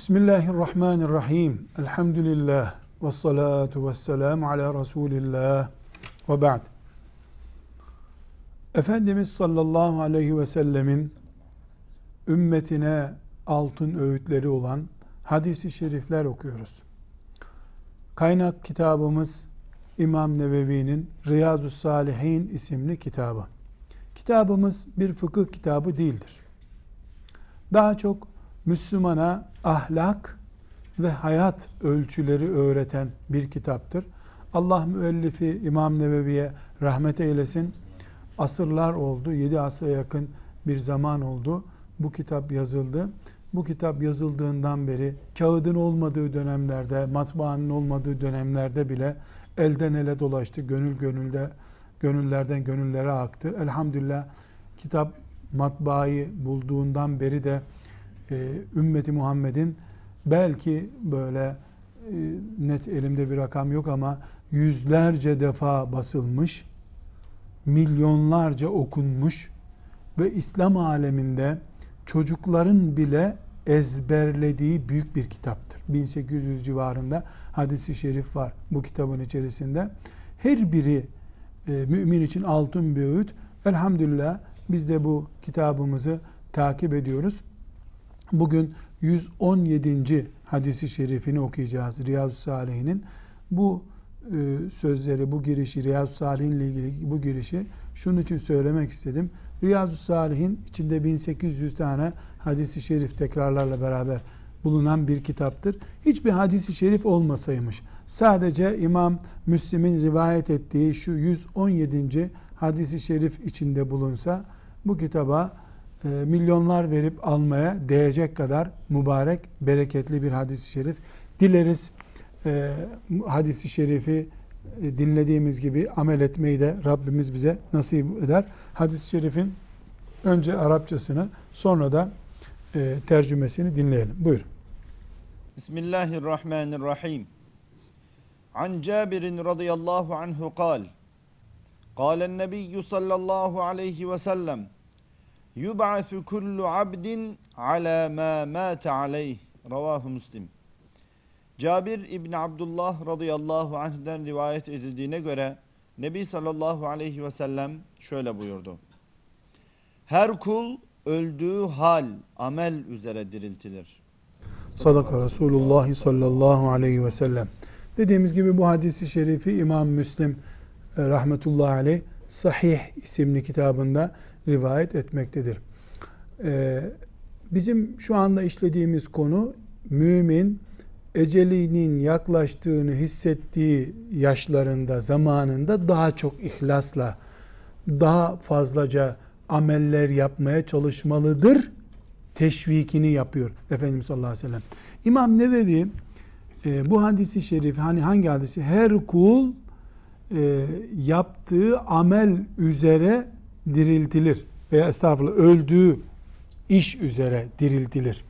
Bismillahirrahmanirrahim. Elhamdülillah. Ve salatu ve selamu ala Resulillah. Ve ba'd. Efendimiz sallallahu aleyhi ve sellemin ümmetine altın öğütleri olan hadisi şerifler okuyoruz. Kaynak kitabımız İmam Nevevi'nin Riyazu Salihin isimli kitabı. Kitabımız bir fıkıh kitabı değildir. Daha çok Müslümana ahlak ve hayat ölçüleri öğreten bir kitaptır. Allah müellifi İmam Nevevi'ye rahmet eylesin. Asırlar oldu, yedi asra yakın bir zaman oldu. Bu kitap yazıldı. Bu kitap yazıldığından beri kağıdın olmadığı dönemlerde, matbaanın olmadığı dönemlerde bile elden ele dolaştı. Gönül gönülde, gönüllerden gönüllere aktı. Elhamdülillah kitap matbaayı bulduğundan beri de e, ümmeti Muhammed'in belki böyle e, net elimde bir rakam yok ama yüzlerce defa basılmış, milyonlarca okunmuş ve İslam aleminde çocukların bile ezberlediği büyük bir kitaptır. 1800 civarında hadisi şerif var bu kitabın içerisinde. Her biri e, mümin için altın bir öğüt. Elhamdülillah biz de bu kitabımızı takip ediyoruz. Bugün 117. hadisi şerifini okuyacağız Riyazu Salih'in. Bu e, sözleri, bu girişi, Riyazu Salih'in ile ilgili bu girişi şunun için söylemek istedim. Riyazu Salih'in içinde 1800 tane hadisi şerif tekrarlarla beraber bulunan bir kitaptır. Hiçbir hadisi şerif olmasaymış. Sadece İmam Müslim'in rivayet ettiği şu 117. hadisi şerif içinde bulunsa bu kitaba e, milyonlar verip almaya değecek kadar mübarek, bereketli bir hadis-i şerif. Dileriz e, hadisi şerifi e, dinlediğimiz gibi amel etmeyi de Rabbimiz bize nasip eder. Hadis-i şerifin önce Arapçasını sonra da e, tercümesini dinleyelim. Buyurun. Bismillahirrahmanirrahim. An Cabir radıyallahu anhu kal. قال النبي صلى الله عليه وسلم yub'asu kullu abdin ala ma mâte aleyh. Ravahu Müslim. Cabir İbni Abdullah radıyallahu anh'den rivayet edildiğine göre Nebi sallallahu aleyhi ve sellem şöyle buyurdu. Her kul öldüğü hal amel üzere diriltilir. Sadaka Resulullah sallallahu aleyhi ve sellem. Dediğimiz gibi bu hadisi şerifi İmam Müslim e, rahmetullahi aleyh Sahih isimli kitabında rivayet etmektedir. Ee, bizim şu anda işlediğimiz konu mümin ecelinin yaklaştığını hissettiği yaşlarında, zamanında daha çok ihlasla, daha fazlaca ameller yapmaya çalışmalıdır. Teşvikini yapıyor Efendimiz sallallahu aleyhi ve sellem. İmam Nevevi e, bu hadisi şerif hani hangi hadisi? Her kul e, yaptığı amel üzere diriltilir veya estağfurullah öldüğü iş üzere diriltilir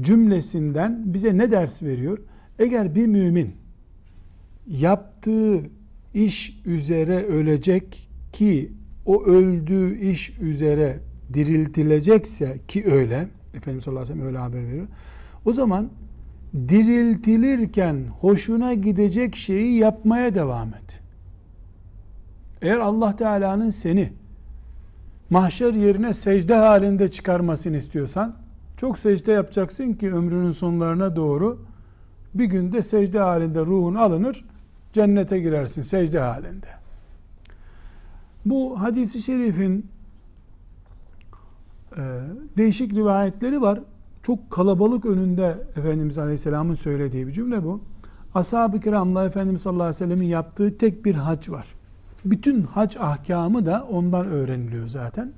cümlesinden bize ne ders veriyor? Eğer bir mümin yaptığı iş üzere ölecek ki o öldüğü iş üzere diriltilecekse ki öyle Efendimiz sallallahu aleyhi ve sellem öyle haber veriyor. O zaman diriltilirken hoşuna gidecek şeyi yapmaya devam et. Eğer Allah Teala'nın seni mahşer yerine secde halinde çıkarmasını istiyorsan çok secde yapacaksın ki ömrünün sonlarına doğru bir günde secde halinde ruhun alınır, cennete girersin secde halinde. Bu hadisi şerifin e, değişik rivayetleri var. Çok kalabalık önünde Efendimiz Aleyhisselam'ın söylediği bir cümle bu. Ashab-ı kiramla Efendimiz sallallahu aleyhi ve sellemin yaptığı tek bir hac var. Bütün hac ahkamı da ondan öğreniliyor zaten.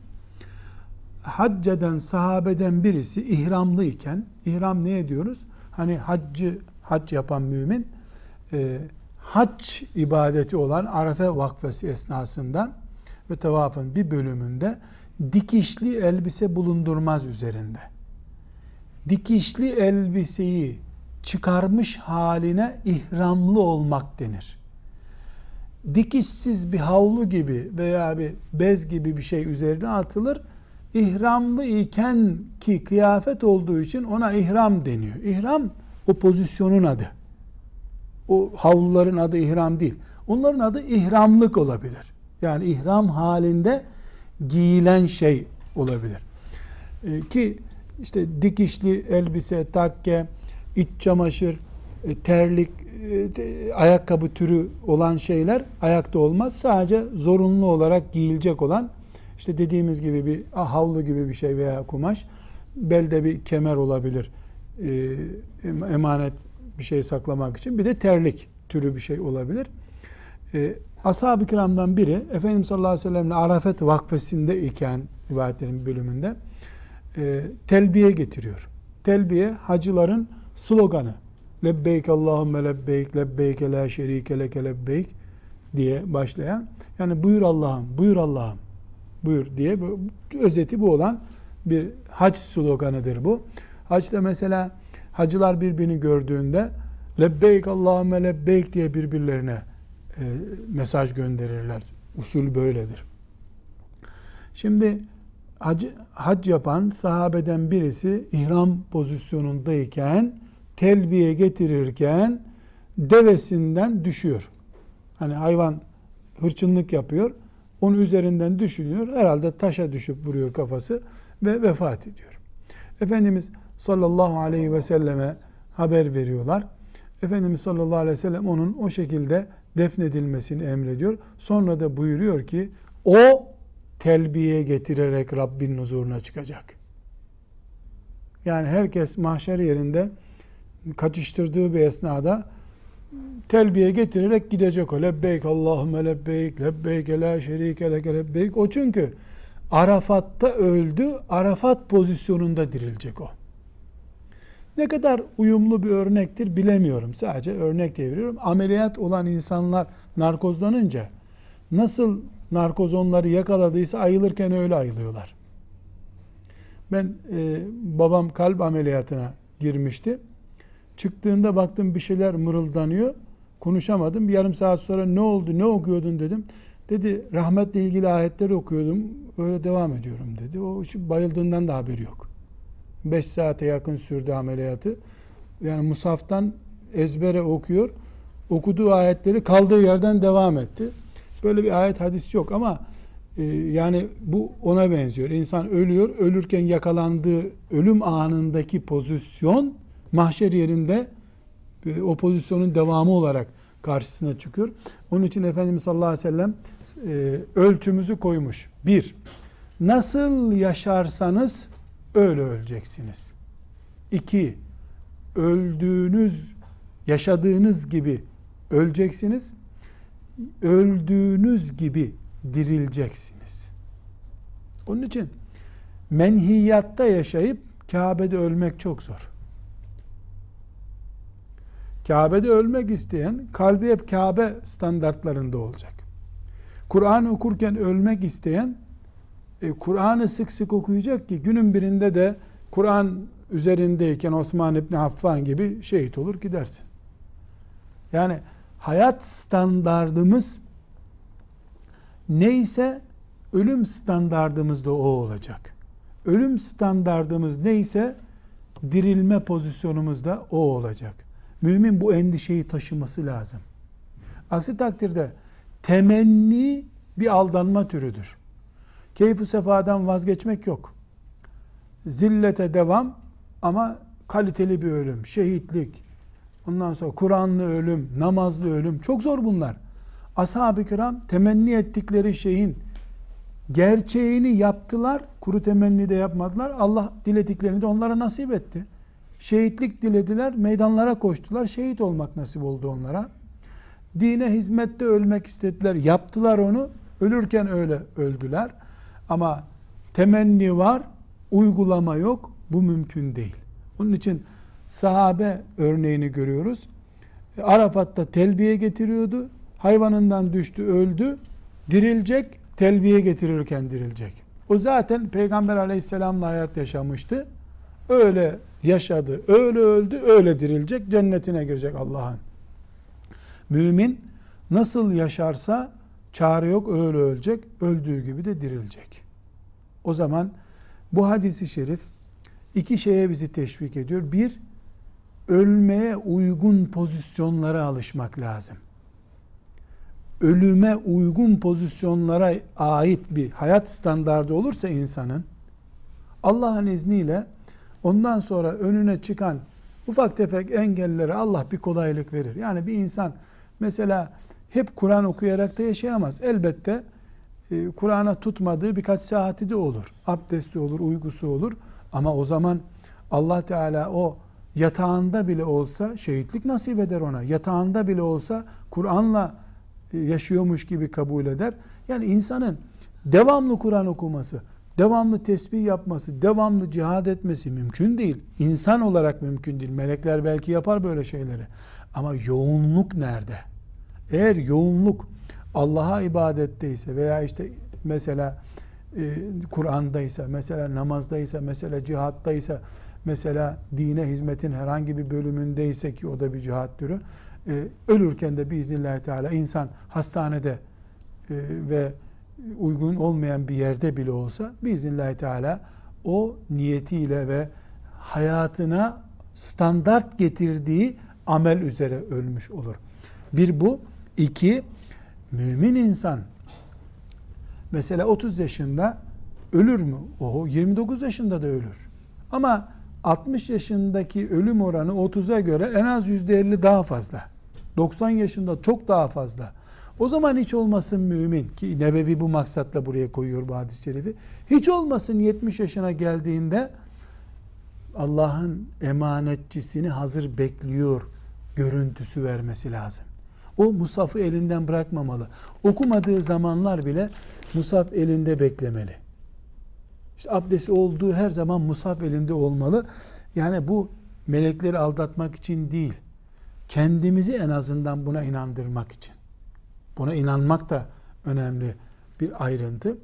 Hacceden sahabeden birisi ihramlıyken, ihram ne ediyoruz? Hani haccı, hac yapan mümin, e, hac ibadeti olan Arafe vakfesi esnasında ve tavafın bir bölümünde dikişli elbise bulundurmaz üzerinde. Dikişli elbiseyi çıkarmış haline ihramlı olmak denir dikişsiz bir havlu gibi veya bir bez gibi bir şey üzerine atılır. ihramlı iken ki kıyafet olduğu için ona ihram deniyor. İhram o pozisyonun adı. O havluların adı ihram değil. Onların adı ihramlık olabilir. Yani ihram halinde giyilen şey olabilir. Ee, ki işte dikişli elbise, takke, iç çamaşır, e, terlik, e, ayakkabı türü olan şeyler ayakta olmaz. Sadece zorunlu olarak giyilecek olan işte dediğimiz gibi bir havlu gibi bir şey veya kumaş, belde bir kemer olabilir. E, emanet bir şey saklamak için. Bir de terlik türü bir şey olabilir. Ashab-ı kiramdan biri Efendimiz sallallahu aleyhi ve sellemle Arafet vakfesinde iken rivayetlerin bölümünde telbiye getiriyor. Telbiye hacıların sloganı. Lebbeyk Allahümme lebbeyk, lebbeyke la şerike leke lebbeyk diye başlayan. Yani buyur Allah'ım, buyur Allah'ım, buyur diye özeti bu olan bir hac sloganıdır bu. Hacda mesela hacılar birbirini gördüğünde lebbeyk Allahümme lebbeyk diye birbirlerine e, mesaj gönderirler. Usul böyledir. Şimdi hac, hac yapan sahabeden birisi ihram pozisyonundayken telbiye getirirken devesinden düşüyor. Hani hayvan hırçınlık yapıyor. Onun üzerinden düşünüyor. Herhalde taşa düşüp vuruyor kafası ve vefat ediyor. Efendimiz sallallahu aleyhi ve selleme haber veriyorlar. Efendimiz sallallahu aleyhi ve sellem onun o şekilde defnedilmesini emrediyor. Sonra da buyuruyor ki o telbiye getirerek Rabbin huzuruna çıkacak. Yani herkes mahşer yerinde kaçıştırdığı bir esnada telbiye getirerek gidecek o. Lebbeyk Allahümme lebbeyk, lebbeyk la şerike leke lebbeyk. O çünkü Arafat'ta öldü, Arafat pozisyonunda dirilecek o. Ne kadar uyumlu bir örnektir bilemiyorum. Sadece örnek diye veriyorum. Ameliyat olan insanlar narkozlanınca nasıl narkoz onları yakaladıysa ayılırken öyle ayılıyorlar. Ben e, babam kalp ameliyatına girmişti. Çıktığında baktım bir şeyler mırıldanıyor. Konuşamadım. Bir yarım saat sonra ne oldu, ne okuyordun dedim. Dedi rahmetle ilgili ayetleri okuyordum. Öyle devam ediyorum dedi. O bayıldığından da haberi yok. 5 saate yakın sürdü ameliyatı. Yani Musaf'tan ezbere okuyor. Okuduğu ayetleri kaldığı yerden devam etti. Böyle bir ayet hadis yok ama e, yani bu ona benziyor. İnsan ölüyor. Ölürken yakalandığı ölüm anındaki pozisyon mahşer yerinde e, o pozisyonun devamı olarak karşısına çıkıyor. Onun için Efendimiz sallallahu aleyhi ve sellem e, ölçümüzü koymuş. Bir, nasıl yaşarsanız öyle öleceksiniz. İki, öldüğünüz, yaşadığınız gibi öleceksiniz. Öldüğünüz gibi dirileceksiniz. Onun için menhiyatta yaşayıp Kabe'de ölmek çok zor. Kabe'de ölmek isteyen kalbi hep Kabe standartlarında olacak. Kur'an okurken ölmek isteyen e, Kur'an'ı sık sık okuyacak ki günün birinde de Kur'an üzerindeyken Osman İbni Affan gibi şehit olur gidersin. Yani hayat standardımız neyse ölüm standardımız da o olacak. Ölüm standardımız neyse dirilme pozisyonumuz da o olacak. Mümin bu endişeyi taşıması lazım. Aksi takdirde temenni bir aldanma türüdür. Keyfu sefadan vazgeçmek yok. Zillete devam ama kaliteli bir ölüm, şehitlik, ondan sonra Kur'anlı ölüm, namazlı ölüm çok zor bunlar. Ashab-ı kiram temenni ettikleri şeyin gerçeğini yaptılar, kuru temenni de yapmadılar. Allah dilediklerini de onlara nasip etti. Şehitlik dilediler, meydanlara koştular. Şehit olmak nasip oldu onlara. Dine hizmette ölmek istediler. Yaptılar onu. Ölürken öyle öldüler. Ama temenni var, uygulama yok. Bu mümkün değil. Onun için sahabe örneğini görüyoruz. Arafat'ta telbiye getiriyordu. Hayvanından düştü, öldü. Dirilecek, telbiye getirirken dirilecek. O zaten Peygamber aleyhisselamla hayat yaşamıştı. Öyle yaşadı, öyle öldü, öyle dirilecek, cennetine girecek Allah'ın. Mümin nasıl yaşarsa çare yok öyle ölecek, öldüğü gibi de dirilecek. O zaman Bu hadisi şerif iki şeye bizi teşvik ediyor. Bir, ölmeye uygun pozisyonlara alışmak lazım. Ölüme uygun pozisyonlara ait bir hayat standardı olursa insanın Allah'ın izniyle ondan sonra önüne çıkan ufak tefek engellere Allah bir kolaylık verir. Yani bir insan mesela hep Kur'an okuyarak da yaşayamaz. Elbette e, Kur'an'a tutmadığı birkaç saati de olur. Abdesti olur, uygusu olur. Ama o zaman Allah Teala o yatağında bile olsa şehitlik nasip eder ona. Yatağında bile olsa Kur'an'la e, yaşıyormuş gibi kabul eder. Yani insanın devamlı Kur'an okuması, devamlı tesbih yapması, devamlı cihad etmesi mümkün değil. İnsan olarak mümkün değil. Melekler belki yapar böyle şeyleri. Ama yoğunluk nerede? Eğer yoğunluk Allah'a ibadetteyse veya işte mesela e, Kur'an'daysa, mesela namazdaysa, mesela cihattaysa, mesela dine hizmetin herhangi bir bölümündeyse ki o da bir cihat türü, e, ölürken de biiznillahü teala insan hastanede e, ve uygun olmayan bir yerde bile olsa biiznillahü teala o niyetiyle ve hayatına standart getirdiği amel üzere ölmüş olur. Bir bu. iki mümin insan mesela 30 yaşında ölür mü? O 29 yaşında da ölür. Ama 60 yaşındaki ölüm oranı 30'a göre en az %50 daha fazla. 90 yaşında çok daha fazla. O zaman hiç olmasın mümin ki Nevevi bu maksatla buraya koyuyor bu hadis-i şerifi. Hiç olmasın 70 yaşına geldiğinde Allah'ın emanetçisini hazır bekliyor görüntüsü vermesi lazım. O musafı elinden bırakmamalı. Okumadığı zamanlar bile musaf elinde beklemeli. İşte abdesti olduğu her zaman musaf elinde olmalı. Yani bu melekleri aldatmak için değil. Kendimizi en azından buna inandırmak için. Buna inanmak da önemli bir ayrıntı.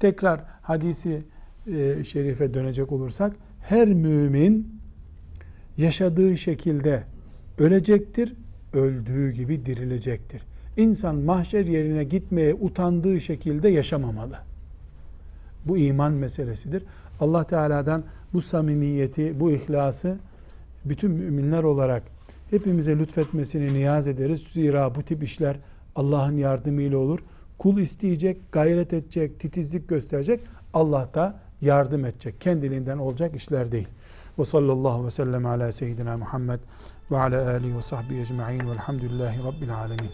Tekrar hadisi e, şerife dönecek olursak her mümin yaşadığı şekilde ölecektir, öldüğü gibi dirilecektir. İnsan mahşer yerine gitmeye utandığı şekilde yaşamamalı. Bu iman meselesidir. Allah Teala'dan bu samimiyeti, bu ihlası bütün müminler olarak hepimize lütfetmesini niyaz ederiz. Zira bu tip işler Allah'ın yardımıyla olur. Kul isteyecek, gayret edecek, titizlik gösterecek. Allah da yardım edecek. Kendiliğinden olacak işler değil. Ve sallallahu ve sellem ala seyyidina Muhammed ve ala alihi ve sahbihi ecma'in velhamdülillahi rabbil alemin.